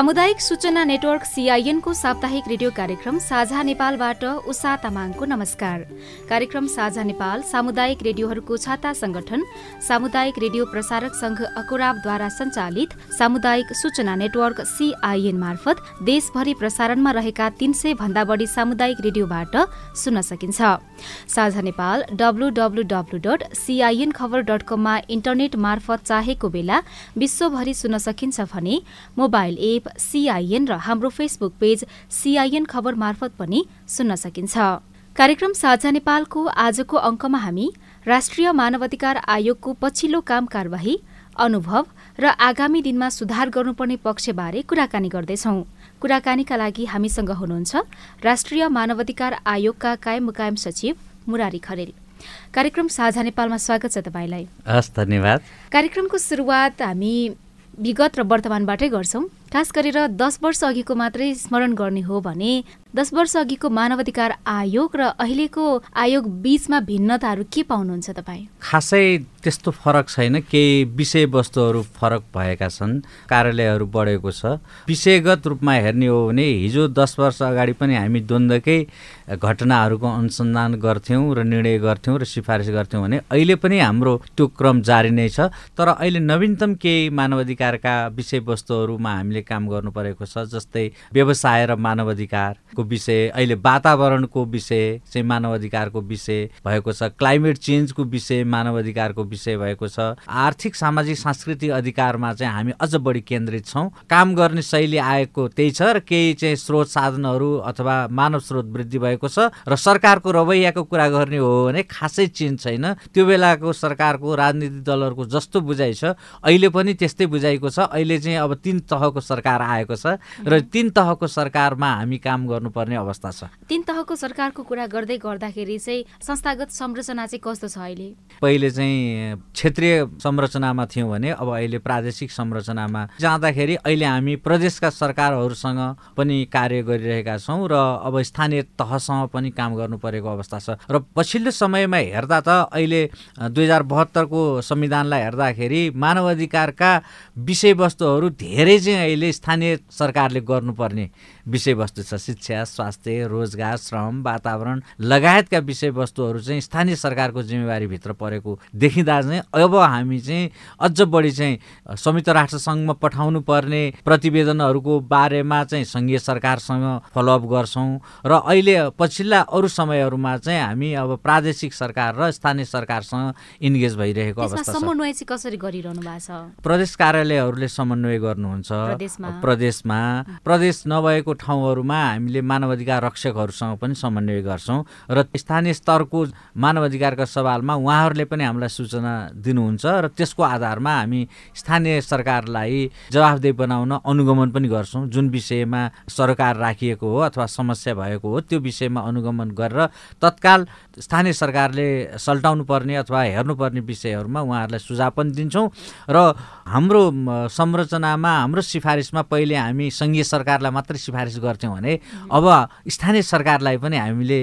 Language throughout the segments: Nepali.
सामुदायिक सूचना नेटवर्क सिआइएनको साप्ताहिक रेडियो कार्यक्रम साझा नेपालबाट उषा तामाङको नमस्कार। कार्यक्रम साझा नेपाल सामुदायिक रेडियोहरूको छाता संगठन सामुदायिक रेडियो प्रसारक संघ अकुराबद्वारा सञ्चालित सामुदायिक सूचना नेटवर्क सिआइएन मार्फत देशभरि प्रसारणमा रहेका तीन सय भन्दा बढी सामुदायिक रेडियोबाट सुन्न सकिन्छ। साझा नेपाल डट सिआइएन खबर डट इन्टरनेट मार्फत चाहेको बेला विश्वभरि सुन्न सकिन्छ भने मोबाइल एप सिआइएन र हाम्रो फेसबुक पेज सिआइएन खबर मार्फत पनि सुन्न सकिन्छ। कार्यक्रम साझा नेपालको आजको अङ्कमा हामी राष्ट्रिय मानवाधिकार आयोगको पछिल्लो काम कारवाही अनुभव र आगामी दिनमा सुधार गर्नुपर्ने पक्षबारे कुराकानी गर्दैछौ। कुराकानीका लागि हामीसँग हुनुहुन्छ राष्ट्रिय मानवाधिकार आयोगका कायम मुकायम सचिव मुरारी खरेल। कार्यक्रम साझा नेपालमा स्वागत छ तपाईँलाई। हस् धन्यवाद। कार्यक्रमको सुरुवात हामी विगत र वर्तमानबाटै गर्छौँ। खास गरेर दस वर्ष अघिको मात्रै स्मरण गर्ने हो भने दस वर्ष अघिको मानवाधिकार आयोग र अहिलेको आयोग बीचमा भिन्नताहरू के पाउनुहुन्छ तपाईँ? खासै त्यस्तो फरक छैन। केही विषयवस्तुहरू फरक भएका छन्। कार्यालयहरू बढेको छ। विषयगत रूपमा हेर्ने हो भने हिजो दस वर्ष अगाडि पनि हामी द्वन्द्वकै घटनाहरूको अनुसन्धान गर्थ्यौँ र निर्णय गर्थ्यौँ र सिफारिस गर्थ्यौँ भने अहिले पनि हाम्रो त्यो क्रम जारी नै छ। तर अहिले नवीनतम केही मानवाधिकारका विषयवस्तुहरूमा हामीले काम गर्नु परेको छ जस्तै व्यवसाय र मानवाधिकारको विषय अहिले वातावरणको विषय चाहिँ मानवाधिकारको विषय भएको छ। क्लाइमेट चेन्जको विषय मानवाधिकारको विषय भएको छ। आर्थिक सामाजिक सांस्कृतिक अधिकारमा चाहिँ हामी अझ बढी केन्द्रित छौँ। काम गर्ने शैली आएको त्यही छ र केही चाहिँ स्रोत साधनहरू अथवा मानव स्रोत वृद्धि भएको छ र सरकारको रवैयाको कुरा गर्ने हो भने खासै चेन्ज छैन। त्यो बेलाको सरकारको राजनीतिक दलहरूको जस्तो बुझाइ छ। अहिले पनि त्यस्तै बुझाइको छ। अहिले चाहिँ अब तिन तहको सरकार आएको छ र तिन तहको सरकारमा हामी काम गर्नुपर्ने अवस्था छ। तिन तहको सरकारको कुरा गर्दै गर्दाखेरि चाहिँ संस्थागत संरचना चाहिँ कस्तो छ अहिले? पहिले चाहिँ क्षेत्रीय संरचनामा थियौँ भने अब अहिले प्रादेशिक संरचनामा जाँदाखेरि अहिले हामी प्रदेशका सरकारहरूसँग पनि कार्य गरिरहेका छौँ र अब स्थानीय तहसँग पनि काम गर्नु परेको अवस्था छ। र पछिल्लो समयमा हेर्दा त अहिले दुई हजार बहत्तरको संविधानलाई हेर्दाखेरि मानवाधिकारका विषयवस्तुहरू धेरै चाहिँ अहिले स्थानीय सरकारले गर्नुपर्ने विषयवस्तु छ। शिक्षा स्वास्थ्य रोजगार श्रम वातावरण लगायतका विषयवस्तुहरू चाहिँ स्थानीय सरकारको जिम्मेवारीभित्र परेको देखिँदा चाहिँ अब हामी चाहिँ अझ बढी चाहिँ संयुक्त राष्ट्रसङ्घमा पठाउनु पर्ने प्रतिवेदनहरूको बारेमा चाहिँ सङ्घीय सरकारसँग फलोअप गर्छौँ र अहिले पछिल्ला अरू समयहरूमा चाहिँ हामी अब प्रादेशिक सरकार र स्थानीय सरकारसँग इन्गेज भइरहेको अवस्था समन्वय चाहिँ कसरी गरिरहनु भएको छ? प्रदेश कार्यालयहरूले समन्वय गर्नुहुन्छ। प्रदेशमा। प्रदेश नभएको ठाउँहरूमा हामीले मानवाधिकार रक्षकहरूसँग पनि समन्वय गर्छौँ र स्थानीय स्तरको मानवाधिकारका सवालमा उहाँहरूले पनि हामीलाई सूचना दिनुहुन्छ र त्यसको आधारमा हामी स्थानीय सरकारलाई जवाफदेही बनाउन अनुगमन पनि गर्छौँ। जुन विषयमा सरकार राखिएको हो अथवा समस्या भएको हो त्यो विषयमा अनुगमन गरेर तत्काल स्थानीय सरकारले सल्टाउनु पर्ने अथवा हेर्नुपर्ने विषयहरूमा उहाँहरूलाई सुझाव पनि दिन्छौँ र हाम्रो संरचनामा हाम्रो सिफारिसमा पहिले हामी सङ्घीय सरकारलाई मात्रै सिफारिस गर्थ्यौँ भने स्थानीय सरकारलाई पनि हामीले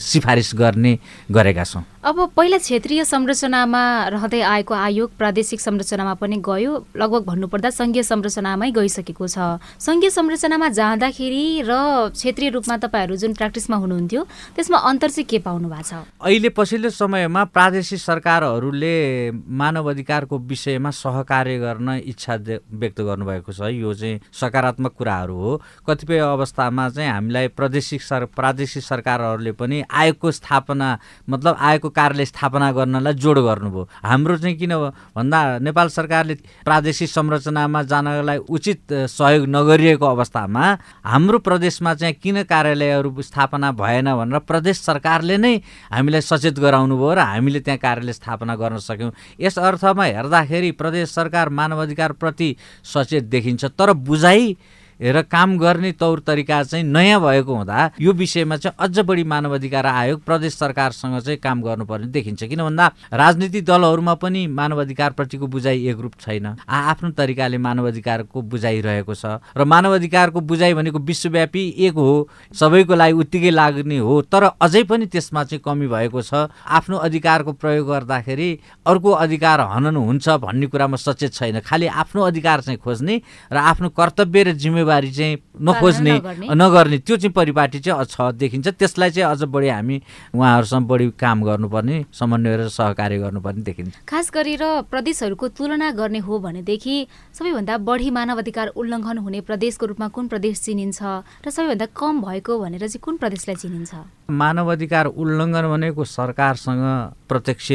सिफारिस गर्ने गरेका छौँ। अब पहिला क्षेत्रीय संरचनामा रहँदै आएको आयोग प्रादेशिक संरचनामा पनि गयो। लगभग भन्नुपर्दा सङ्घीय संरचनामै गइसकेको छ। सङ्घीय संरचनामा जाँदाखेरि र क्षेत्रीय रूपमा तपाईँहरू जुन प्र्याक्टिसमा हुनुहुन्थ्यो त्यसमा अन्तर चाहिँ के पाउनु भएको छ? अहिले पछिल्लो समयमा प्रादेशिक सरकारहरूले मानव अधिकारको विषयमा सहकार्य गर्न इच्छा व्यक्त गर्नुभएको छ। यो चाहिँ सकारात्मक कुराहरू हो। कतिपय अवस्थामा चाहिँ हामीलाई प्रादेशिक सर प्रादेशिक सरकारहरूले पनि आयोगको स्थापना मतलब आयोगको कार्यालय स्थापना गर्नलाई जोड गर्नुभयो। हाम्रो चाहिँ किन भन्दा नेपाल सरकारले प्रादेशिक संरचनामा जानलाई उचित सहयोग नगरिएको अवस्थामा हाम्रो प्रदेशमा चाहिँ किन कार्यालयहरू स्थापना भएन भनेर प्रदेश सरकारले नै हामीलाई सचेत गराउनु भयो र हामीले त्यहाँ कार्यालय स्थापना गर्न सक्यौँ। यस अर्थमा हेर्दाखेरि प्रदेश सरकार मानवाधिकारप्रति सचेत देखिन्छ तर बुझाइ र काम गर्ने तौर तरिका चाहिँ नयाँ भएको हुँदा यो विषयमा चाहिँ अझ बढी मानव अधिकार आयोग प्रदेश सरकारसँग चाहिँ काम गर्नुपर्ने देखिन्छ। किन भन्दा राजनीतिक दलहरूमा पनि मानव अधिकारप्रतिको बुझाइ एकरूप छैन। आ आफ्नो तरिकाले मानव अधिकारको बुझाइ रहेको छ। र मानव अधिकारको बुझाइ भनेको विश्वव्यापी एक हो। सबैको लागि उत्तिकै लाग्ने हो। तर अझै पनि त्यसमा चाहिँ कमी भएको छ। आफ्नो अधिकारको प्रयोग गर्दाखेरि अर्को अधिकार हनन हुन्छ भन्ने कुरामा सचेत छैन। खालि आफ्नो अधिकार चाहिँ खोज्ने र आफ्नो कर्तव्य र जिम्मेवारी जिम्मेवारी चाहिँ नखोज्ने नगर्ने। त्यो चाहिँ परिपाटी चाहिँ छ देखिन्छ। त्यसलाई चाहिँ अझ बढी हामी उहाँहरूसँग बढी काम गर्नुपर्ने समन्वय र सहकार्य गर्नुपर्ने देखिन्छ। खास गरेर प्रदेशहरूको तुलना गर्ने हो भनेदेखि सबैभन्दा बढी मानव अधिकार उल्लङ्घन हुने प्रदेशको रूपमा कुन प्रदेश चिनिन्छ र सबैभन्दा कम भएको भनेर चाहिँ कुन प्रदेशलाई चिनिन्छ? मानव अधिकार उल्लङ्घन भनेको सरकारसँग प्रत्यक्ष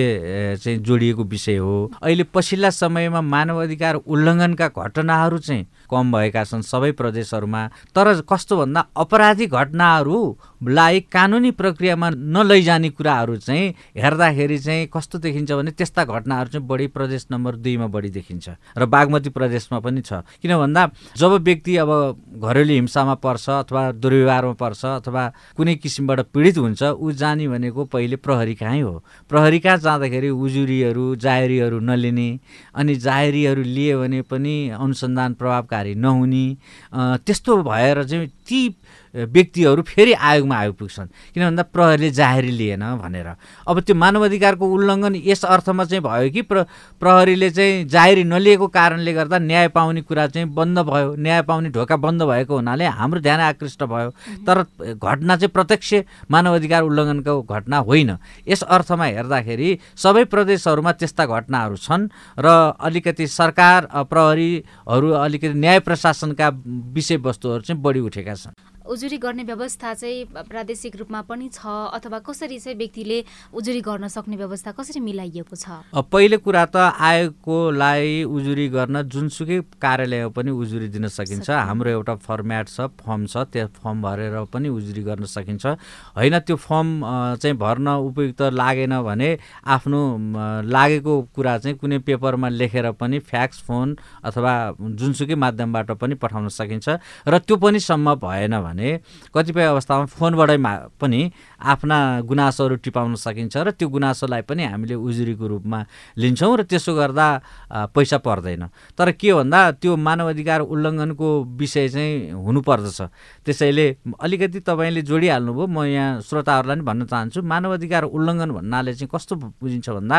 चाहिँ जोडिएको विषय हो। अहिले पछिल्ला समयमा मानव अधिकार उल्लङ्घनका घटनाहरू चाहिँ कम भएका छन् सबै प्रदेशहरूमा। तर कस्तो भन्दा अपराधी घटनाहरूलाई कानुनी प्रक्रियामा नलैजाने कुराहरू चाहिँ हेर्दाखेरि चाहिँ कस्तो देखिन्छ भने त्यस्ता घटनाहरू चाहिँ बढी प्रदेश नम्बर दुईमा बढी देखिन्छ र बागमती प्रदेशमा पनि छ। किन भन्दा जब व्यक्ति अब घरेलु हिंसामा पर्छ अथवा दुर्व्यवहारमा पर्छ अथवा कुनै किसिमबाट पीडित हुन्छ ऊ जाने भनेको पहिले प्रहरी कहीँ हो? प्रहरी कहाँ जाँदाखेरि उजुरीहरू जाहेरीहरू नलिने अनि जाहेरीहरू लिए भने पनि अनुसन्धान प्रभावकारी नहुने त्यस्तो भएर चाहिँ ती व्यक्तिहरू फेरि आयोगमा आइपुग्छन्। किन भन्दा प्रहरीले जाहेरी लिएन भनेर। अब त्यो मानव अधिकारको उल्लङ्घन यस अर्थमा चाहिँ भयो कि प्र प्रहरीले चाहिँ जाहेरी नलिएको कारणले गर्दा न्याय पाउने कुरा चाहिँ बन्द भयो न्याय पाउने ढोका बन्द भएको हुनाले हाम्रो ध्यान आकृष्ट भयो। तर घटना चाहिँ प्रत्यक्ष मानव अधिकार उल्लङ्घनको घटना होइन। यस अर्थमा हेर्दाखेरि सबै प्रदेशहरूमा त्यस्ता घटनाहरू छन् र अलिकति सरकार प्रहरीहरू अलिकति न्याय प्रशासनका विषयवस्तुहरू चाहिँ बढी उठेका छन् उजुरी गर्ने व्यवस्था चाहिँ प्रादेशिक रूपमा पनि छ अथवा कसरी चाहिँ व्यक्तिले उजुरी गर्न सक्ने व्यवस्था कसरी मिलाइएको छ? पहिलो कुरा त आयोगकोलाई उजुरी गर्न जुनसुकै कार्यालय पनि उजुरी दिन सकिन्छ। हाम्रो एउटा फर्म्याट छ फर्म छ त्यो फर्म भरेर पनि उजुरी गर्न सकिन्छ। होइन त्यो फर्म चाहिँ भर्न उपयुक्त लागेन भने आफ्नो लागेको कुरा चाहिँ कुनै पेपरमा लेखेर पनि फ्याक्स फोन अथवा जुनसुकै माध्यमबाट पनि पठाउन सकिन्छ। र त्यो पनि सम्भव भएन भने भने कतिपय अवस्थामा फोनबाटै पनि आफ्ना गुनासोहरू टिपाउन सकिन्छ र त्यो गुनासोलाई पनि हामीले उजुरीको रूपमा लिन्छौँ र त्यसो गर्दा पैसा पर्दैन। तर के भन्दा त्यो मानव अधिकार उल्लङ्घनको विषय चाहिँ हुनुपर्दछ। त्यसैले अलिकति तपाईँले जोडिहाल्नुभयो म यहाँ श्रोताहरूलाई पनि भन्न चाहन्छु मानव अधिकार उल्लङ्घन भन्नाले चाहिँ कस्तो बुझिन्छ भन्दा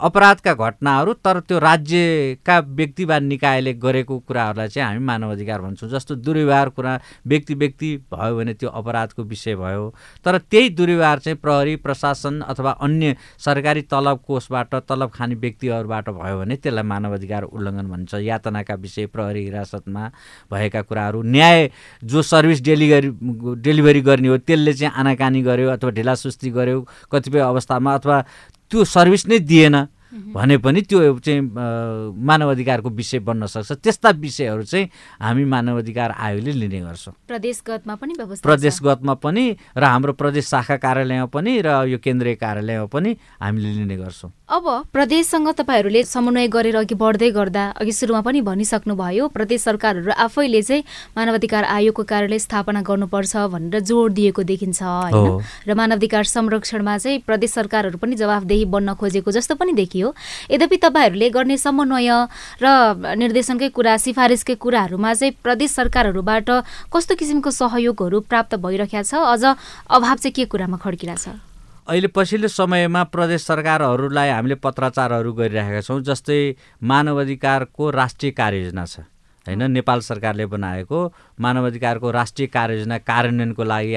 अपराधका घटनाहरू तर त्यो राज्यका व्यक्ति वा निकायले गरेको कुराहरूलाई चाहिँ हामी मानव अधिकार भन्छौँ जस्तो दुर्व्यवहार कुरा व्यक्ति व्यक्ति भयो भने त्यो अपराधको विषय भयो। तर त्यही दुर्व्यवहार चाहिँ प्रहरी प्रशासन अथवा अन्य सरकारी तलब कोषबाट तलब खाने व्यक्तिहरूबाट भयो भने त्यसलाई मानव अधिकार उल्लङ्घन भन्छ। यातनाका विषय प्रहरी हिरासतमा भएका कुराहरू। न्याय जो सर्भिस डेलिभरी डेलिभरी गर्ने हो त्यसले चाहिँ आनाकानी गर्यो अथवा ढिलासुस्ती गर्यो कतिपय अवस्थामा अथवा त्यो सर्भिस नै दिएन। भने पनि त्यो चाहिँ मानव अधिकारको विषय बन्न सक्छ। त्यस्ता विषयहरू चाहिँ हामी मानव अधिकार आयोगले लिने गर्छौँ। प्रदेशगतमा पनि प्रदेशगतमा पनि र हाम्रो प्रदेश शाखा कार्यालयमा पनि र यो केन्द्रीय कार्यालयमा पनि हामीले लिने गर्छौँ। अब प्रदेशसँग तपाईँहरूले समन्वय गरेर अघि बढ्दै गर्दा अघि सुरुमा पनि भनिसक्नुभयो प्रदेश सरकारहरू आफैले चाहिँ मानवाधिकार आयोगको कार्यालय स्थापना गर्नुपर्छ भनेर जोड दिएको देखिन्छ होइन? र मानवाधिकार संरक्षणमा चाहिँ प्रदेश सरकारहरू पनि जवाफदेही बन्न खोजेको जस्तो पनि देखियो। यद्यपि तपाईँहरूले गर्ने समन्वय र निर्देशनकै कुरा सिफारिसकै कुराहरूमा चाहिँ प्रदेश सरकारहरूबाट कस्तो किसिमको सहयोगहरू प्राप्त भइरहेको छ? अझ अभाव चाहिँ के कुरामा खड्किरहेछ अहिले पछिल्लो समयमा प्रदेश सरकारहरूलाई हामीले पत्राचारहरू गरिरहेका छौँ जस्तै मानव अधिकारको राष्ट्रिय कार्ययोजना छ। होइन नेपाल सरकारले बनाएको मानव अधिकारको राष्ट्रिय कार्ययोजना कार्यान्वयनको लागि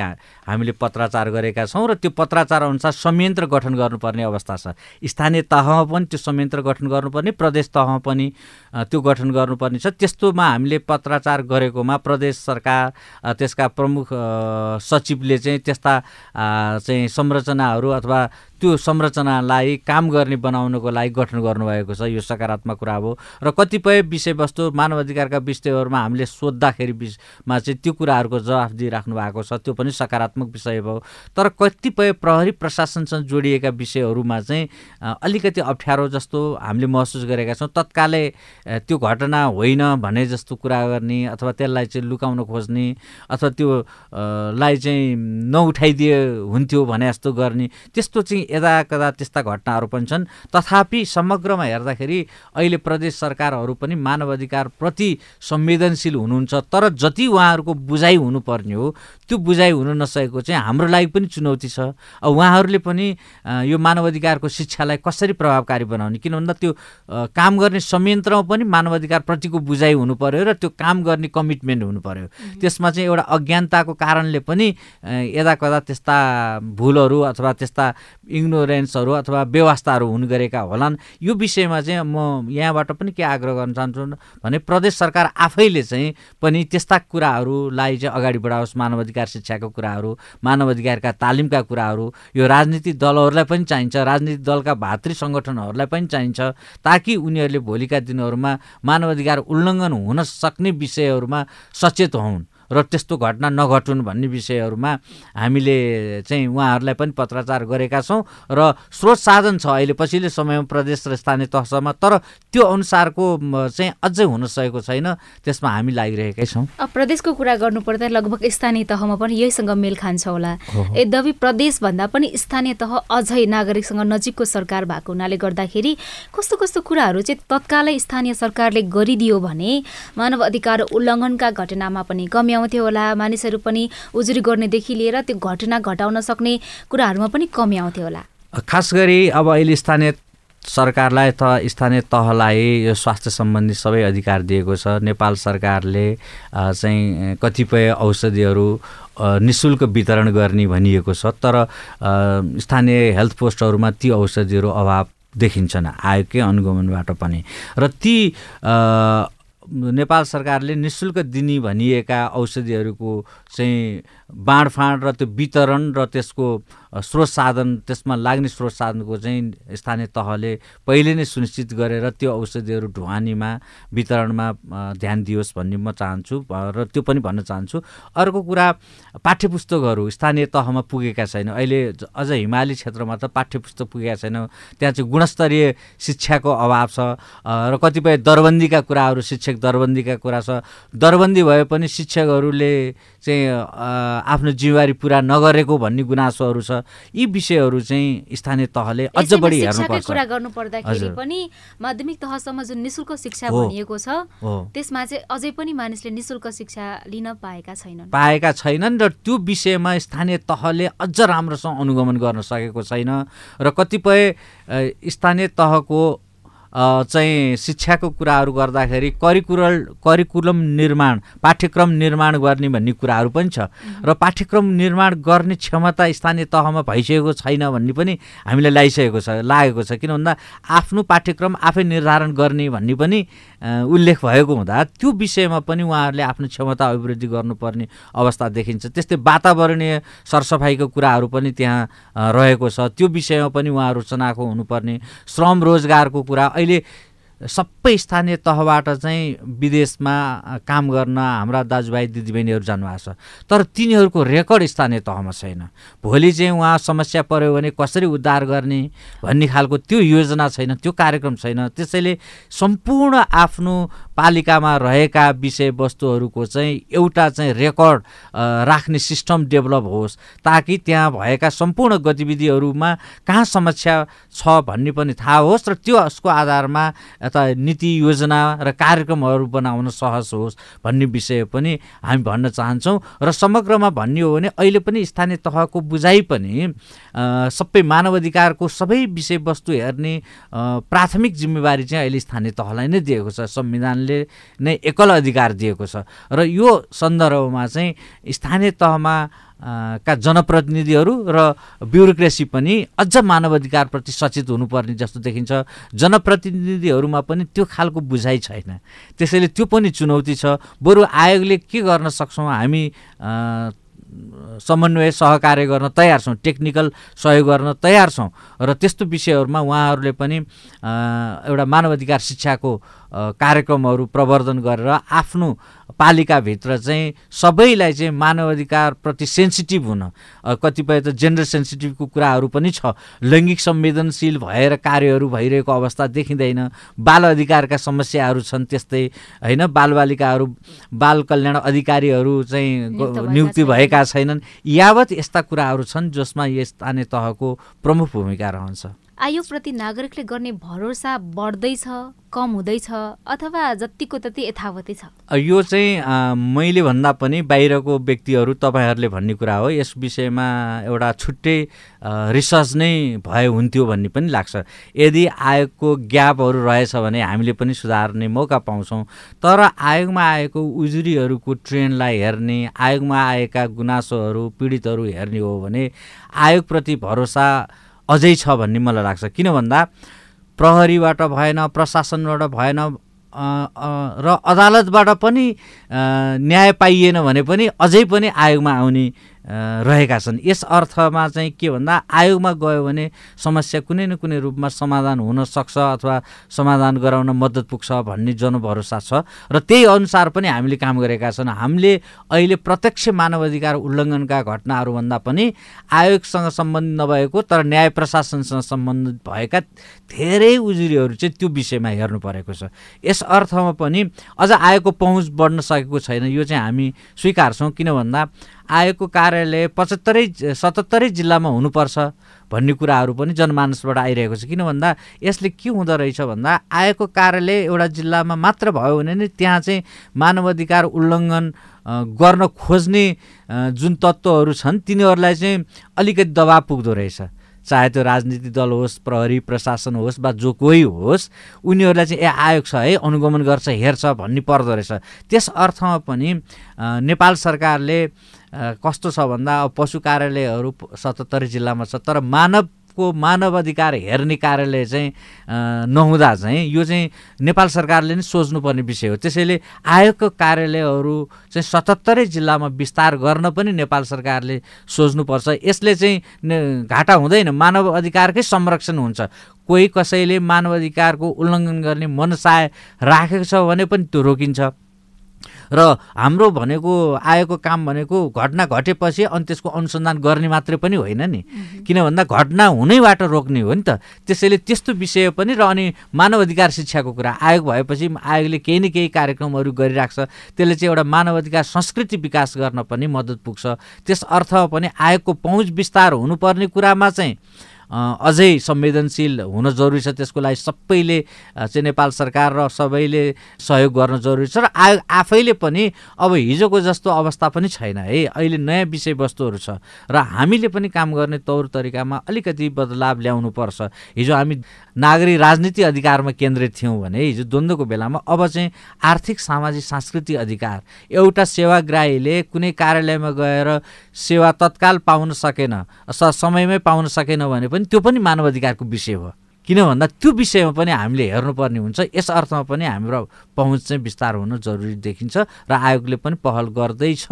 हामीले पत्राचार गरेका छौँ र त्यो पत्राचार अनुसार संयन्त्र गठन गर्नुपर्ने अवस्था छ। स्थानीय तहमा पनि त्यो संयन्त्र गठन गर्नुपर्ने प्रदेश तहमा पनि त्यो गठन गर्नुपर्ने छ। त्यस्तोमा हामीले पत्राचार गरेकोमा प्रदेश सरकार त्यसका प्रमुख सचिवले चाहिँ त्यस्ता चाहिँ संरचनाहरू अथवा त्यो संरचनालाई काम गर्ने बनाउनको लागि गठन गर्नुभएको छ। यो सकारात्मक कुरा हो। र कतिपय विषयवस्तु मानव अधिकारका विषयहरूमा हामीले सोद्धाखेरि मा चाहिँ त्यो कुराहरूको जवाफ दिइराख्नु भएको छ त्यो पनि सकारात्मक विषय भयो। तर कतिपय प्रहरी प्रशासनसँग जोडिएका विषयहरूमा चाहिँ अलिकति अप्ठ्यारो जस्तो हामीले महसुस गरेका छौँ। तत्कालै त्यो घटना होइन भने जस्तो कुरा गर्ने अथवा त्यसलाई चाहिँ लुकाउन खोज्ने अथवा त्यो लाई चाहिँ नउठाइदिए हुन्थ्यो भने जस्तो गर्ने त्यस्तो चाहिँ यदा कदा त्यस्ता घटनाहरू पनि छन्। तथापि समग्रमा हेर्दाखेरि अहिले प्रदेश सरकारहरू पनि मानव अधिकार प्रति संवेदनशील हुनुहुन्छ तर जति उहाँहरूको बुझाइ हुनुपर्ने हो त्यो बुझाइ हुन नसकेको चाहिँ हाम्रो लागि पनि चुनौती छ। उहाँहरूले पनि यो मानव अधिकारको शिक्षालाई कसरी प्रभावकारी बनाउने? किन भन्दा त्यो काम गर्ने संयन्त्रमा पनि मानव अधिकारप्रतिको बुझाइ हुनु पऱ्यो र त्यो काम गर्ने कमिटमेन्ट हुनु पऱ्यो त्यसमा चाहिँ एउटा अज्ञानताको कारणले पनि यदा कदा त्यस्ता भुलहरू अथवा त्यस्ता इग्नोरेन्सहरू अथवा व्यवस्थाहरू हुने गरेका होलान्। यो विषयमा चाहिँ म यहाँबाट पनि के आग्रह गर्न चाहन्छु भने प्रदेश सरकार आफैले चाहिँ पनि त्यस्ता कुराहरूलाई चाहिँ अगाडि बढाओस् मानव अधिकार शिक्षाको कुराहरू मानव अधिकारका तालिमका कुराहरू यो राजनीतिक दलहरूलाई पनि चाहिन्छ राजनीतिक दलका भातृ सङ्गठनहरूलाई पनि चाहिन्छ ताकि उनीहरूले भोलिका दिनहरूमा मानव अधिकार उल्लङ्घन हुन सक्ने विषयहरूमा सचेत हुन्। र त्यस्तो घटना नघटुन् भन्ने विषयहरूमा हामीले चाहिँ उहाँहरूलाई पनि पत्राचार गरेका छौँ र स्रोत साधन छ अहिले पछिल्लो समयमा प्रदेश र स्थानीय तहसम्म तर त्यो अनुसारको चाहिँ अझै हुन सकेको छैन त्यसमा हामी लागिरहेकै छौँ। प्रदेशको कुरा गर्नुपर्दा लगभग स्थानीय तहमा पनि यहीसँग मेल खान्छ होला। यद्यपि प्रदेशभन्दा पनि स्थानीय तह अझै नागरिकसँग नजिकको सरकार भएको हुनाले गर्दाखेरि कस्तो कस्तो कुराहरू चाहिँ तत्कालै स्थानीय सरकारले गरिदियो भने मानव अधिकार उल्लङ्घनका घटनामा पनि कमी आउँथ्यो होला। मानिसहरू पनि उजुरी गर्नेदेखि लिएर त्यो घटना घटाउन सक्ने कुराहरूमा पनि कमी आउँथ्यो होला। खास गरी अब अहिले स्थानीय सरकारलाई त स्थानीय तहलाई यो स्वास्थ्य सम्बन्धी सबै अधिकार दिएको छ। नेपाल सरकारले चाहिँ कतिपय औषधिहरू नि शुल्क वितरण गर्ने भनिएको छ। तर स्थानीय हेल्थ पोस्टहरूमा ती औषधिहरू अभाव देखिन्छन् आयोगकै अनुगमनबाट पनि। र ती नेपाल सरकारले नि शुल्क दिने भनिएका औषधिहरूको चाहिँ बाँडफाँड र त्यो वितरण र त्यसको स्रोत साधन त्यसमा लाग्ने स्रोत साधनको चाहिँ स्थानीय तहले पहिले नै सुनिश्चित गरेर त्यो औषधिहरू ढुवानीमा वितरणमा ध्यान दियोस् भन्ने म चाहन्छु र त्यो पनि भन्न चाहन्छु। अर्को कुरा पाठ्यपुस्तकहरू स्थानीय तहमा पुगेका छैन। अहिले अझ हिमाली क्षेत्रमा त पाठ्यपुस्तक पुगेका छैन। त्यहाँ चाहिँ गुणस्तरीय शिक्षाको अभाव छ। र कतिपय दरबन्दीका कुराहरू शिक्षक दरबन्दीका कुरा छ। दरबन्दी भए पनि शिक्षकहरूले चाहिँ आफ्नो जिम्मेवारी पुरा नगरेको भन्ने गुनासोहरू छ। यी विषयहरू चाहिँ स्थानीय तहले अझ बढी हेर्नुपर्छ। कुरा गर्नु पर्दाखेरि पनि माध्यमिक तहसम्म जुन निशुल्क शिक्षा भनिएको छ त्यसमा चाहिँ अझै पनि मानिसले निशुल्क शिक्षा लिन पाएका छैनन्। पाएका छैनन् र त्यो विषयमा स्थानीय तहले अझ राम्रोसँग अनुगमन गर्न सकेको छैन। र कतिपय स्थानीय तहको चाहिँ शिक्षाको कुराहरू गर्दाखेरि करिकुलर करिकुलम निर्माण पाठ्यक्रम निर्माण गर्ने भन्ने कुराहरू पनि छ। र पाठ्यक्रम निर्माण गर्ने क्षमता स्थानीय तहमा भइसकेको छैन भन्ने पनि हामीलाई लागिसकेको छ लागेको छ। किन भन्दा आफ्नो पाठ्यक्रम आफै निर्धारण गर्ने भन्ने पनि उल्लेख भएको हुँदा त्यो विषयमा पनि उहाँहरूले आफ्नो क्षमता अभिवृद्धि गर्नुपर्ने अवस्था देखिन्छ। त्यस्तै वातावरणीय सरसफाइको कुराहरू पनि त्यहाँ रहेको छ। त्यो विषयमा पनि उहाँहरू चनाखो हुनुपर्ने। श्रम रोजगारको कुरा अहिले सबै स्थानीय तहबाट चाहिँ विदेशमा काम गर्न हाम्रा दाजुभाइ दिदीबहिनीहरू जानुभएको छ। तर तिनीहरूको रेकर्ड स्थानीय तहमा छैन। भोलि चाहिँ उहाँ समस्या पऱ्यो भने कसरी उद्धार गर्ने भन्ने खालको त्यो योजना छैन त्यो कार्यक्रम छैन। त्यसैले सम्पूर्ण आफ्नो पालिकामा रहेका विषयवस्तुहरूको चाहिँ एउटा चाहिँ रेकर्ड राख्ने सिस्टम डेभलप होस् ताकि त्यहाँ भएका सम्पूर्ण गतिविधिहरूमा कहाँ समस्या छ भन्ने पनि थाहा होस् र त्यो उसको आधारमा यता नीति योजना र कार्यक्रमहरू बनाउन सहज होस् भन्ने विषय पनि हामी भन्न चाहन्छौँ र समग्रमा भन्ने हो भने अहिले पनि स्थानीय तहको बुझाइ पनि सबै मानव अधिकारको सबै विषयवस्तु हेर्ने प्राथमिक जिम्मेवारी चाहिँ अहिले स्थानीय तहलाई नै दिएको छ संविधानले नै एकल अधिकार दिएको छ। र यो सन्दर्भमा चाहिँ स्थानीय तहमा का जनप्रतिनिधिहरू र ब्युरोक्रेसी पनि अझ मानव अधिकारप्रति सचेत हुनुपर्ने जस्तो देखिन्छ। जनप्रतिनिधिहरूमा पनि त्यो खालको बुझाइ छैन। त्यसैले त्यो पनि चुनौती छ। बरु आयोगले के गर्न सक्छौँ? हामी समन्वय सहकार्य गर्न तयार छौँ टेक्निकल सहयोग गर्न तयार छौँ। र त्यस्तो विषयहरूमा उहाँहरूले पनि एउटा मानव अधिकार शिक्षाको कार्यक्रमहरू प्रवर्धन गरेर आफ्नो पालिकाभित्र चाहिँ सबैलाई चाहिँ मानव अधिकारप्रति सेन्सिटिभ हुन कतिपय त जेन्डर सेन्सिटिभको कुराहरू पनि छ। लैङ्गिक संवेदनशील भएर कार्यहरू भइरहेको अवस्था देखिँदैन। बाल अधिकारका समस्याहरू छन् त्यस्तै होइन? बालबालिकाहरू बाल कल्याण अधिकारीहरू चाहिँ नियुक्ति भएका छैनन्। यावत यस्ता कुराहरू छन् जसमा स्थानीय तहको प्रमुख भूमिका रहन्छ। आयोगप्रति नागरिकले गर्ने भरोसा बढ्दैछ कम हुँदैछ अथवा जतिको तति यथावतै छ? यो चाहिँ मैले भन्दा पनि बाहिरको व्यक्तिहरू तपाईँहरूले भन्ने कुरा हो। यस विषयमा एउटा छुट्टै रिसर्च नै भए हुन्थ्यो भन्ने पनि लाग्छ। यदि आयोगको ग्यापहरू रहेछ भने हामीले पनि सुधार्ने मौका पाउँछौँ। तर आयोगमा आएको उजुरीहरूको ट्रेन्डलाई हेर्ने आयोगमा आएका गुनासोहरू पीडितहरू हेर्ने हो भने आयोगप्रति भरोसा अझै छ भन्ने मलाई लाग्छ। किन भन्दा प्रहरीबाट भएन प्रशासनबाट भएन र अदालतबाट पनि न्याय पाइएन भने पनि अझै पनि आयोगमा आउने रहेका छन्। यस अर्थमा चाहिँ के भन्दा आयोगमा गयो भने समस्या कुनै न कुनै रूपमा समाधान हुन सक्छ अथवा समाधान गराउन मद्दत पुग्छ भन्ने जनभरोसा छ। र त्यही अनुसार पनि हामीले काम गरेका छन्। हामीले अहिले प्रत्यक्ष मानव अधिकार उल्लङ्घनका घटनाहरूभन्दा पनि आयोगसँग सम्बन्धित नभएको तर न्याय प्रशासनसँग सम्बन्धित भएका धेरै उजुरीहरू चाहिँ त्यो विषयमा हेर्नु परेको छ। यस अर्थमा पनि अझ आयोगको पहुँच बढ्न सकेको छैन। यो चाहिँ हामी स्वीकार्छौँ। किन भन्दा आयोगको कार्यालय पचहत्तरै सतहत्तरै जिल्लामा हुनुपर्छ भन्ने कुराहरू पनि जनमानसबाट आइरहेको छ। किन भन्दा यसले के हुँदो रहेछ भन्दा आयोगको कार्यालय एउटा जिल्लामा मात्र भयो भने नि त्यहाँ चाहिँ मानवाधिकार उल्लङ्घन गर्न खोज्ने जुन तत्त्वहरू छन् तिनीहरूलाई चाहिँ अलिकति दबाब पुग्दो रहेछ। चाहे त्यो राजनीतिक दल होस् प्रहरी प्रशासन होस् वा जो कोही होस् उनीहरूलाई चाहिँ ए आयोग छ है अनुगमन गर्छ हेर्छ भन्ने पर्दो रहेछ। त्यस अर्थमा पनि नेपाल सरकारले कस्तो छ भन्दा अब पशु कार्यालयहरू सतहत्तरी जिल्लामा छ तर मानव को मानव अधिकार हेर्ने कार्यालय चाहिँ नहुँदा चाहिँ यो चाहिँ नेपाल सरकारले नै सोच्नुपर्ने विषय हो। त्यसैले आयोगको कार्यालयहरू चाहिँ सतहत्तरै जिल्लामा विस्तार गर्न पनि नेपाल सरकारले सोच्नुपर्छ। यसले चाहिँ घाटा हुँदैन मानव अधिकारकै संरक्षण हुन्छ। कोही कसैले मानव अधिकारको उल्लङ्घन गर्ने मनसाय राखेको छ भने पनि त्यो रोकिन्छ। र हाम्रो भनेको आएको काम भनेको घटना घटेपछि अनि त्यसको अनुसन्धान गर्ने मात्रै पनि होइन नि। किन भन्दा घटना हुनैबाट रोक्ने हो नि त। त्यसैले त्यस्तो विषय पनि र अनि मानव अधिकार शिक्षाको कुरा आयोग भएपछि आयोगले केही न केही कार्यक्रमहरू गरिराख्छ त्यसले चाहिँ एउटा मानव अधिकार संस्कृति विकास गर्न पनि मद्दत पुग्छ। त्यस अर्थमा पनि आयोगको पहुँच विस्तार हुनुपर्ने कुरामा चाहिँ अझै संवेदनशील हुन जरुरी छ। त्यसको लागि सबैले चाहिँ नेपाल सरकार र सबैले सहयोग गर्न जरुरी छ र आयोग आफैले पनि अब हिजोको जस्तो अवस्था पनि छैन है। अहिले नयाँ विषयवस्तुहरू छ र हामीले पनि काम गर्ने तौर तरिकामा अलिकति बदलाव ल्याउनु पर्छ। हिजो हामी नागरिक राजनीति अधिकारमा केन्द्रित थियौँ भने हिजो द्वन्द्वको बेलामा अब चाहिँ आर्थिक सामाजिक सांस्कृतिक अधिकार एउटा सेवाग्राहीले कुनै कार्यालयमा गएर सेवा तत्काल पाउन सकेन समयमै पाउन सकेन भने पनि त्यो पनि मानव अधिकारको विषय हो। किन भन्दा त्यो विषयमा पनि हामीले हेर्नुपर्ने हुन्छ यस अर्थमा पनि हाम्रो पहुँच चाहिँ विस्तार हुन जरुरी देखिन्छ र आयोगले पनि पहल गर्दैछ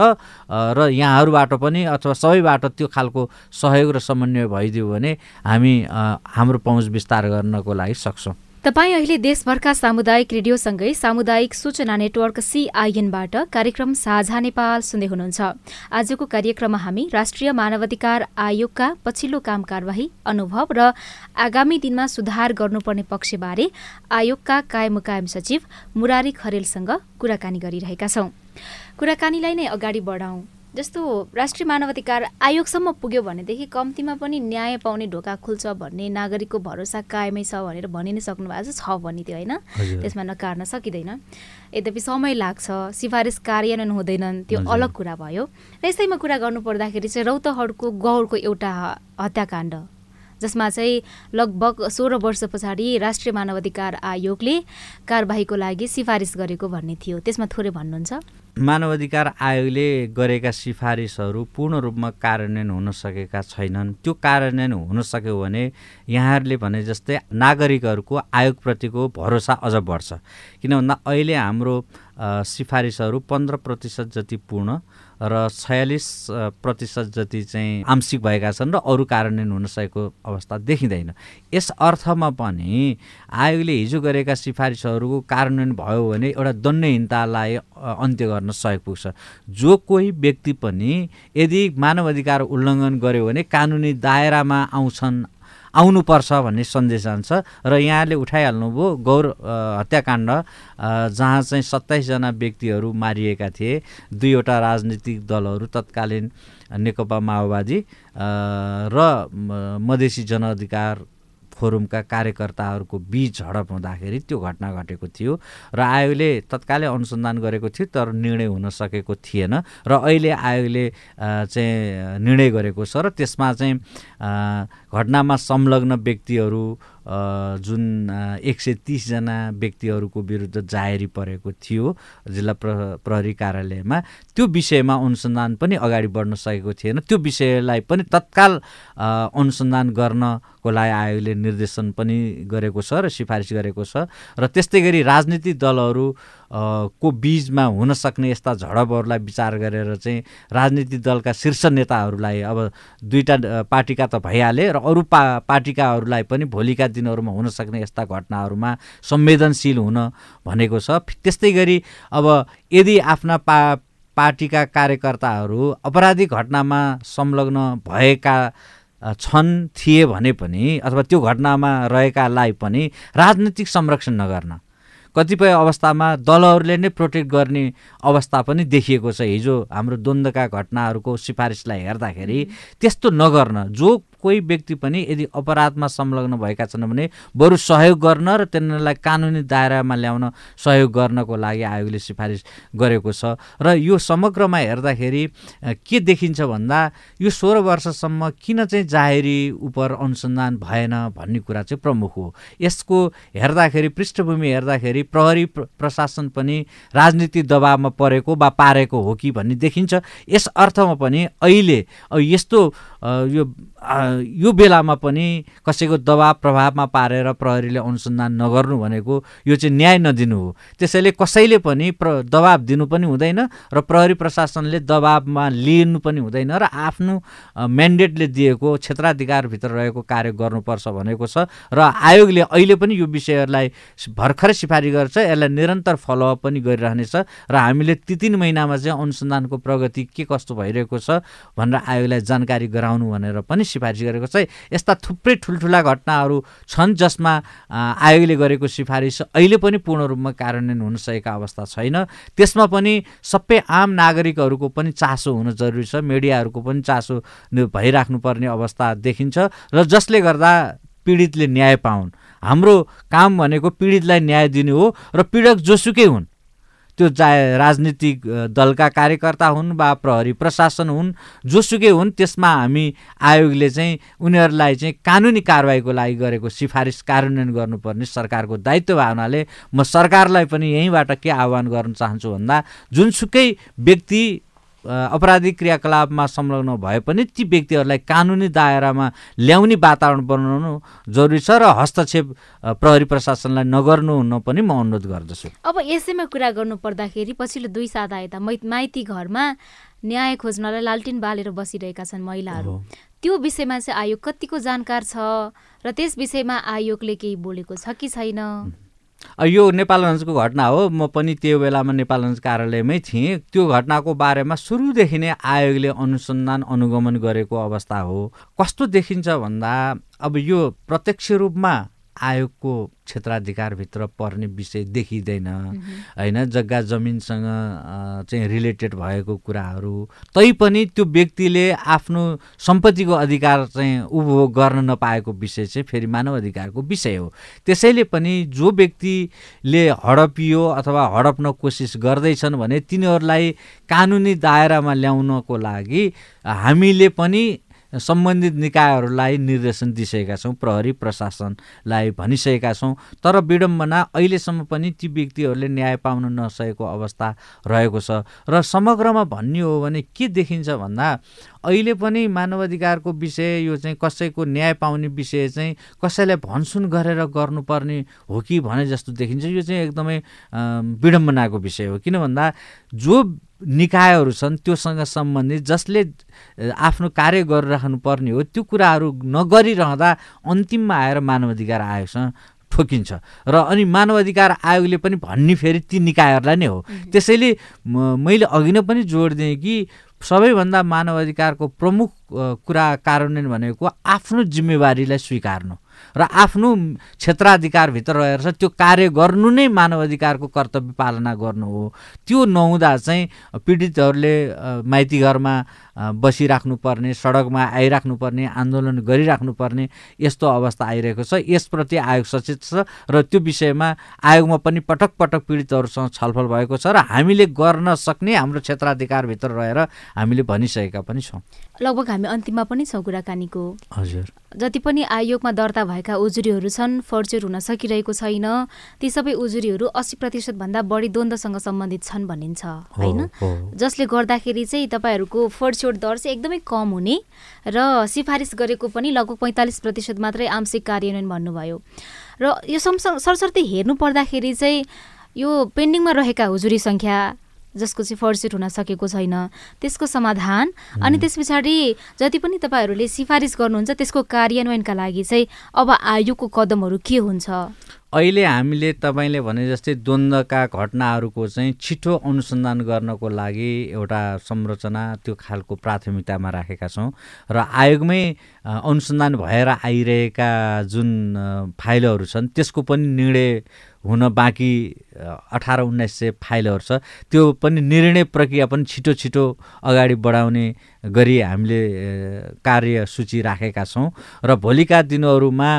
र यहाँहरूबाट पनि अथवा सबैबाट त्यो खालको सहयोग र समन्वय भइदियो भने हामी हाम्रो पहुँच विस्तार गर्नको लागि सक्छौँ। तपाईँ अहिले देशभरका सामुदायिक रेडियोसँगै सामुदायिक सूचना नेटवर्क सिआइएनबाट कार्यक्रम साझा नेपाल सुन्दै हुनुहुन्छ। आजको कार्यक्रममा हामी राष्ट्रिय मानवाधिकार आयोगका पछिल्लो काम कारवाही अनुभव र आगामी दिनमा सुधार गर्नुपर्ने पक्षबारे आयोगका कायमुकायम सचिव मुरारी खरेलसँग कुराकानी गरिरहेका छौं। कुराकानीलाई नै अगाडि बढाउँ। जस्तो राष्ट्रिय मानवाधिकार आयोगसम्म पुग्यो भनेदेखि कम्तीमा पनि न्याय पाउने ढोका खुल्छ भन्ने नागरिकको भरोसा कायमै छ भनेर भनि नै सक्नु भएको छ भने त्यो होइन। त्यसमा नकार्न सकिँदैन। यद्यपि समय लाग्छ सिफारिस कार्यान्वयन हुँदैनन् त्यो अलग कुरा भयो। र यसैमा कुरा गर्नु पर्दाखेरि चाहिँ रौतहडको गौरको एउटा हत्याकाण्ड जसमा चाहिँ लगभग सोह्र वर्ष पछाडि राष्ट्रिय मानवाधिकार आयोगले कारबाहीको लागि सिफारिस गरेको भन्ने थियो। त्यसमा थोरै भन्नुहुन्छ। मानवाधिकार आयोगले गरेका सिफारिसहरू पूर्ण रूपमा कार्यान्वयन हुन सकेका छैनन्। त्यो कार्यान्वयन हुन सक्यो भने यहाँहरूले भने जस्तै नागरिकहरूको आयोगप्रतिको भरोसा अझ बढ्छ। किन भन्दा अहिले हाम्रो सिफारिसहरू पन्ध्र प्रतिशत जति पूर्ण र छयालिस प्रतिशत जति चाहिँ आंशिक भएका छन् र अरू कार्यान्वयन हुन सकेको अवस्था देखिँदैन। यस अर्थमा पनि आयोगले हिजो गरेका सिफारिसहरूको कार्यान्वयन भयो भने एउटा दण्डहीनतालाई अन्त्य गर्न सहयोग पुग्छ। जो कोही व्यक्ति पनि यदि मानव अधिकार उल्लङ्घन गर्यो भने कानुनी दायरामा आउँछन् आउनुपर्छ भन्ने सन्देश जान्छ र यहाँले उठाइहाल्नुभयो गौर हत्याकाण्ड जहाँ चाहिँ सत्ताइसजना व्यक्तिहरू मारिएका थिए दुईवटा राजनीतिक दलहरू तत्कालीन नेकपा माओवादी र मधेसी जनअधिकार फोरमका कार्यकर्ताहरूको बिच झडप हुँदाखेरि त्यो घटना घटेको थियो र आयोगले तत्कालै अनुसन्धान गरेको थियो तर निर्णय हुन सकेको थिएन र अहिले आयोगले चाहिँ निर्णय गरेको छ र त्यसमा चाहिँ घटनामा संलग्न व्यक्तिहरू जुन एक सय तिसजना व्यक्तिहरूको विरुद्ध जाहेरी परेको थियो जिल्ला प्र प्रहरी कार्यालयमा त्यो विषयमा अनुसन्धान पनि अगाडि बढ्न सकेको थिएन। त्यो विषयलाई पनि तत्काल अनुसन्धान गर्नको लागि आयोगले निर्देशन पनि गरेको छ र सिफारिस गरेको छ र त्यस्तै गरी राजनीतिक दलहरू को बिचमा हुन सक्ने यस्ता झडपहरूलाई विचार गरेर चाहिँ राजनीतिक दलका शीर्ष नेताहरूलाई अब दुईवटा पार्टीका त भइहाले र अरू पा पार्टीकाहरूलाई पनि भोलिका दिनहरूमा हुन सक्ने यस्ता घटनाहरूमा संवेदनशील हुन भनेको छ। त्यस्तै गरी अब यदि आफ्ना पा पार्टीका कार्यकर्ताहरू अपराधिक घटनामा संलग्न भएका छन् थिए भने पनि अथवा त्यो घटनामा रहेकालाई पनि राजनीतिक संरक्षण नगर्न कतिपय अवस्थामा दलहरूले नै प्रोटेक्ट गर्ने अवस्था पनि देखिएको छ। हिजो हाम्रो द्वन्द्वका घटनाहरूको सिफारिसलाई हेर्दाखेरि त्यस्तो नगर्न जो कोही व्यक्ति पनि यदि अपराधमा संलग्न भएका छन् भने बरु सहयोग गर्न र तिनीहरूलाई कानुनी दायरामा ल्याउन सहयोग गर्नको लागि आयोगले सिफारिस गरेको छ। र यो समग्रमा हेर्दाखेरि के देखिन्छ भन्दा यो सोह्र वर्षसम्म किन चाहिँ जाहेरी उप अनुसन्धान भएन भन्ने कुरा चाहिँ प्रमुख हो। यसको हेर्दाखेरि पृष्ठभूमि हेर्दाखेरि प्रहरी प्रशासन पनि राजनीतिक दबावमा परेको वा पारेको हो कि भन्ने देखिन्छ। यस अर्थमा पनि अहिले यस्तो यो यो बेलामा पनि कसैको दबाब प्रभावमा पारेर प्रहरीले अनुसन्धान नगर्नु भनेको यो चाहिँ न्याय नदिनु हो। त्यसैले कसैले पनि प्र दबाब दिनु पनि हुँदैन र प्रहरी प्रशासनले दबाबमा लिनु पनि हुँदैन र आफ्नो म्यान्डेटले दिएको क्षेत्राधिकारभित्र रहेको कार्य गर्नुपर्छ भनेको छ र आयोगले अहिले पनि यो विषयहरूलाई भर्खरै सिफारिस गर्छ यसलाई निरन्तर फलोअप पनि गरिरहनेछ र हामीले ती तिन महिनामा चाहिँ अनुसन्धानको प्रगति के कस्तो भइरहेको छ भनेर आयोगलाई जानकारी गराउनु भनेर पनि सिफारिस गरेको छ। यस्ता थुप्रै ठुल्ठुला घटनाहरू छन् जसमा आयोगले गरेको सिफारिस अहिले पनि पूर्ण रूपमा कार्यान्वयन हुन सकेका अवस्था छैन। त्यसमा पनि सबै आम नागरिकहरूको पनि चासो हुन जरुरी छ। मिडियाहरूको पनि चासो भइराख्नुपर्ने अवस्था देखिन्छ र जसले गर्दा पीडितले न्याय पाउन्। हाम्रो काम भनेको पीडितलाई न्याय दिनु हो र पीडक जोसुकै हुन्। त्यो चाहे राजनीतिक दलका कार्यकर्ता हुन् वा प्रहरी प्रशासन हुन् जोसुकै हुन् त्यसमा हामी आयोगले चाहिँ उनीहरूलाई चाहिँ कानुनी कारवाहीको लागि गरेको सिफारिस कार्यान्वयन गर्नुपर्ने सरकारको दायित्व भावनाले म सरकारलाई पनि यहीँबाट के आह्वान गर्न चाहन्छु भन्दा जुनसुकै व्यक्ति अपराधिक क्रियाकलापमा संलग्न भए पनि ती व्यक्तिहरूलाई कानुनी दायरामा ल्याउने वातावरण बनाउनु जरुरी छ र हस्तक्षेप प्रहरी प्रशासनलाई नगर्नु पनि म अनुरोध गर्दछु। अब यसैमा कुरा गर्नु पर्दाखेरि पछिल्लो दुई साता यता माइती घरमा न्याय खोज्नलाई लालटिन बालेर बसिरहेका छन् महिलाहरू। त्यो विषयमा चाहिँ आयोग कतिको जानकार छ र त्यस विषयमा आयोगले केही बोलेको छ कि छैन? यो नेपालगञ्जको घटना हो। म पनि त्यो बेलामा नेपालगञ्ज कार्यालयमै थिएँ। त्यो घटनाको बारेमा सुरुदेखि नै आयोगले अनुसन्धान अनुगमन गरेको अवस्था हो। कस्तो देखिन्छ भन्दा अब यो प्रत्यक्ष रूपमा आयोगको क्षेत्राधिकारभित्र पर्ने विषय देखिँदैन। होइन जग्गा जमिनसँग चाहिँ रिलेटेड भएको कुराहरू। तैपनि त्यो व्यक्तिले आफ्नो सम्पत्तिको अधिकार चाहिँ उपभोग गर्न नपाएको विषय चाहिँ फेरि मानव अधिकारको विषय हो। त्यसैले पनि जो व्यक्तिले हडपियो अथवा हडप्न कोसिस गर्दैछन् भने तिनीहरूलाई कानुनी दायरामा ल्याउनको लागि हामीले पनि सम्बन्धित निकायहरूलाई निर्देशन दिइसकेका छौँ प्रहरी प्रशासनलाई भनिसकेका छौँ। तर विडम्बना अहिलेसम्म पनि ती व्यक्तिहरूले न्याय पाउन नसकेको अवस्था रहेको छ। र समग्रमा भन्ने हो भने के देखिन्छ भन्दा अहिले पनि मानवाधिकारको विषय यो चाहिँ कसैको न्याय पाउने विषय चाहिँ कसैलाई भनसुन गरेर गर्नुपर्ने हो कि भने जस्तो देखिन्छ। यो चाहिँ एकदमै विडम्बनाको विषय हो। किन भन्दा जो निकायहरू छन् त्योसँग सम्बन्धित जसले आफ्नो कार्य गरिराख्नु पर्ने हो त्यो कुराहरू नगरिरहँदा अन्तिममा आएर मानवाधिकार आयोगसँग ठोकिन्छ। र अनि मानवाधिकार आयोगले पनि भन्ने फेरि ती निकायहरूलाई नै हो। त्यसैले मैले अघि नै पनि जोड दिएँ कि सबैभन्दा मानवाधिकारको प्रमुख कुरा कार्यान्वयन भनेको आफ्नो जिम्मेवारीलाई स्वीकार्नु। र आफ्नो क्षेत्राधिकारभित्र रहेर त्यो कार्य गर्नु नै मानव अधिकारको कर्तव्य पालना गर्नु हो। त्यो नहुँदा चाहिँ पीडितहरूले माइती घरमा बसिराख्नुपर्ने सडकमा आइराख्नुपर्ने आन्दोलन गरिराख्नुपर्ने यस्तो अवस्था आइरहेको छ। यसप्रति आयोग सचेत छ र त्यो विषयमा आयोगमा पनि पटक पटक पीडितहरूसँग छलफल भएको छ र हामीले गर्न सक्ने हाम्रो क्षेत्राधिकारभित्र रहेर हामीले भनिसकेका पनि छौँ। लगभग हामी अन्तिममा पनि छौँ कुराकानीको। हजुर। जति पनि आयोगमा दर्ता भएका उजुरीहरू छन् फर्चुर हुन सकिरहेको छैन। ती सबै उजुरीहरू अस्सी प्रतिशतभन्दा बढी द्वन्द्वसँग सम्बन्धित छन् भनिन्छ होइन? जसले गर्दाखेरि चाहिँ तपाईँहरूको फर्चोट दर चाहिँ एकदमै कम हुने र सिफारिस गरेको पनि लगभग पैँतालिस प्रतिशत मात्रै आंशिक कार्यान्वयन भन्नुभयो। र यो सरसर्ती हेर्नु पर्दाखेरि चाहिँ यो पेन्डिङमा रहेका हुजुरी सङ्ख्या जसको चाहिँ फर्सिट हुन सकेको छैन त्यसको समाधान अनि त्यस पछाडि जति पनि तपाईँहरूले सिफारिस गर्नुहुन्छ त्यसको कार्यान्वयनका लागि चाहिँ अब आयोगको कदमहरू के हुन्छ? अहिले हामीले तपाईँले भने जस्तै द्वन्द्वका घटनाहरूको चाहिँ छिटो अनुसन्धान गर्नको लागि एउटा संरचना त्यो खालको प्राथमिकतामा राखेका छौँ र आयोगमै अनुसन्धान भएर आइरहेका जुन फाइलहरू छन् त्यसको पनि निर्णय हुन बाँकी अठार उन्नाइस सय फाइलहरू छ। त्यो पनि निर्णय प्रक्रिया पनि छिटो छिटो अगाडि बढाउने गरी हामीले कार्य सूची राखेका छौँ र भोलिका दिनहरूमा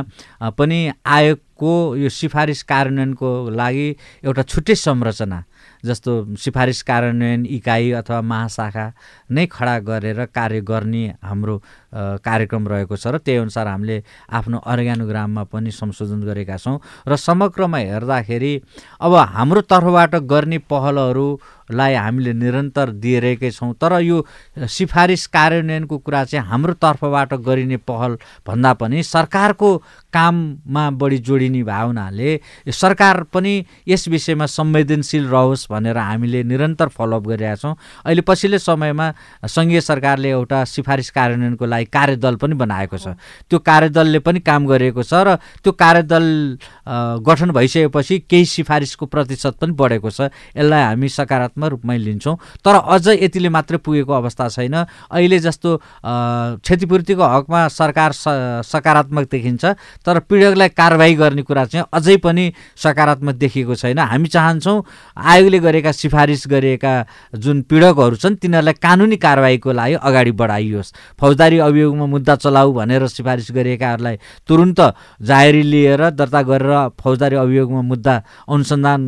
पनि आयोगको यो सिफारिस कार्यान्वयनको लागि एउटा छुट्टै संरचना जस्तो सिफारिस कार्यान्वयन इकाइ अथवा महाशाखा नै खडा गरेर कार्य गर्ने हाम्रो कार्यक्रम रहेको छ र त्यही अनुसार हामीले आफ्नो अर्ग्यानोग्राममा पनि संशोधन गरेका छौँ र समग्रमा हेर्दाखेरि अब हाम्रो तर्फबाट गर्ने पहलहरूलाई हामीले निरन्तर दिइरहेकै छौँ तर यो सिफारिस कार्यान्वयनको कुरा चाहिँ हाम्रो तर्फबाट गरिने पहल भन्दा पनि सरकारको काममा बढी जोडिने भावनाले सरकार पनि यस विषयमा संवेदनशील रहोस् भनेर हामीले निरन्तर फलोअप गरिरहेका छौँ। अहिले पछिल्लो समयमा सङ्घीय सरकारले एउटा सिफारिस कार्यान्वयनको लागि कार्यदल पनि बनाएको छ। त्यो कार्यदलले पनि काम गरेको छ र त्यो कार्यदल गठन भइसकेपछि केही सिफारिसको प्रतिशत पनि बढेको छ। यसलाई हामी सकारात्मक रूपमै लिन्छौँ। तर अझ यतिले मात्रै पुगेको अवस्था छैन। अहिले जस्तो क्षतिपूर्तिको हकमा सरकार सकारात्मक देखिन्छ। तर पीडकलाई कारवाही गर्ने कुरा चाहिँ अझै पनि सकारात्मक देखिएको छैन। हामी चाहन्छौँ आयोगले गरेका सिफारिस गरिएका जुन पीडकहरू छन् तिनीहरूलाई कानुनी कारवाहीको लागि अगाडि बढाइयोस्। फौजदारी अभियोगमा मुद्दा चलाऊ भनेर सिफारिस गरिएकाहरूलाई तुरुन्त जाहेरी लिएर दर्ता गरेर फौजदारी अभियोगमा मुद्दा अनुसन्धान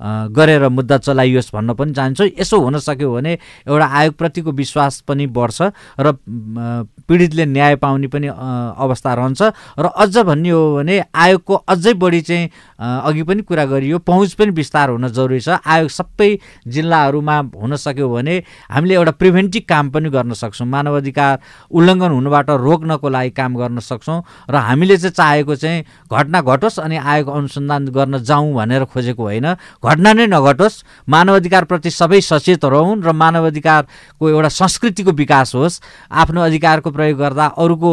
गरेर मुद्दा चलाइयोस् भन्न पनि चाहन्छु। यसो हुन सक्यो भने एउटा आयोगप्रतिको विश्वास पनि बढ्छ र पीडितले न्याय पाउने पनि अवस्था रहन्छ र अझ भन्ने हो भने आयोगको अझै बढी चाहिँ अघि पनि कुरा गरियो पहुँच पनि विस्तार हुन जरुरी छ। आयोग सबै जिल्लाहरूमा हुन सक्यो भने हामीले एउटा प्रिभेन्टिभ काम पनि गर्न सक्छौँ। मानव अधिकार उल्लङ्घन हुनबाट रोक्नको लागि काम गर्न सक्छौँ र हामीले चाहिँ चाहेको चाहिँ घटना घटोस् अनि आयोग अनुसन्धान गर्न जाउँ भनेर खोजेको होइन। घटना नै नघटोस्। मानव अधिकारप्रति सबै सचेत रहन् र मानव अधिकारको एउटा संस्कृतिको विकास होस्। आफ्नो अधिकारको प्रयोग गर्दा अरूको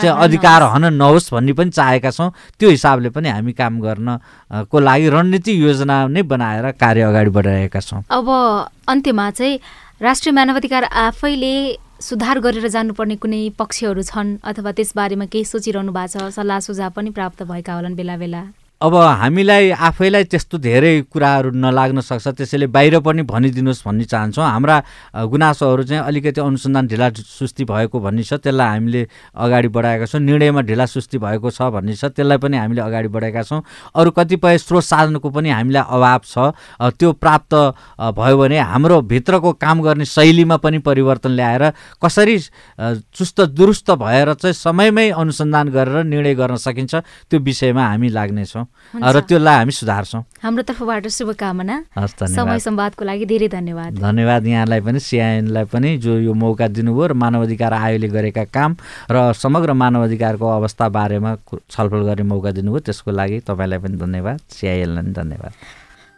चाहिँ अधिकार हन नहोस् भन्ने पनि चाहेका छौँ। त्यो हिसाबले पनि हामी काम गर्नको लागि रणनीति योजना नै बनाएर कार्य अगाडि बढाइरहेका छौँ। अब अन्त्यमा चाहिँ राष्ट्रिय मानवाधिकार आफैले सुधार गरेर जानुपर्ने कुनै पक्षहरू छन् अथवा त्यसबारेमा केही सोचिरहनु भएको छ सल्लाह सुझाव पनि प्राप्त भएका होलान् बेला बेला अब हामीलाई आफैलाई त्यस्तो धेरै कुराहरू नलाग्न सक्छ त्यसैले बाहिर पनि भनिदिनुहोस् भन्ने चाहन्छौँ। हाम्रा गुनासोहरू चाहिँ अलिकति अनुसन्धान ढिला सुस्ती भएको भन्ने छ त्यसलाई हामीले अगाडि बढाएका छौँ। निर्णयमा ढिला सुस्ती भएको छ भन्ने छ त्यसलाई पनि हामीले अगाडि बढाएका छौँ। अरू कतिपय स्रोत साधनको पनि हामीलाई अभाव छ। त्यो प्राप्त भयो भने हाम्रो भित्रको काम गर्ने शैलीमा पनि परिवर्तन ल्याएर कसरी चुस्त दुरुस्त भएर चाहिँ समयमै अनुसन्धान गरेर निर्णय गर्न सकिन्छ त्यो विषयमा हामी लाग्नेछौँ। र त्यसलाई हामी सुधार्छौँ। हाम्रो तर्फबाट शुभकामना। समय संवादको लागि धेरै धन्यवाद। धन्यवाद यहाँलाई पनि सिआइएनलाई पनि जो यो मौका दिनुभयो र मानव अधिकार आयोगले गरेका काम र समग्र मानव अधिकारको अवस्था बारेमा छलफल गर्ने मौका दिनुभयो त्यसको लागि तपाईँलाई पनि धन्यवाद सिआइएनलाई पनि धन्यवाद।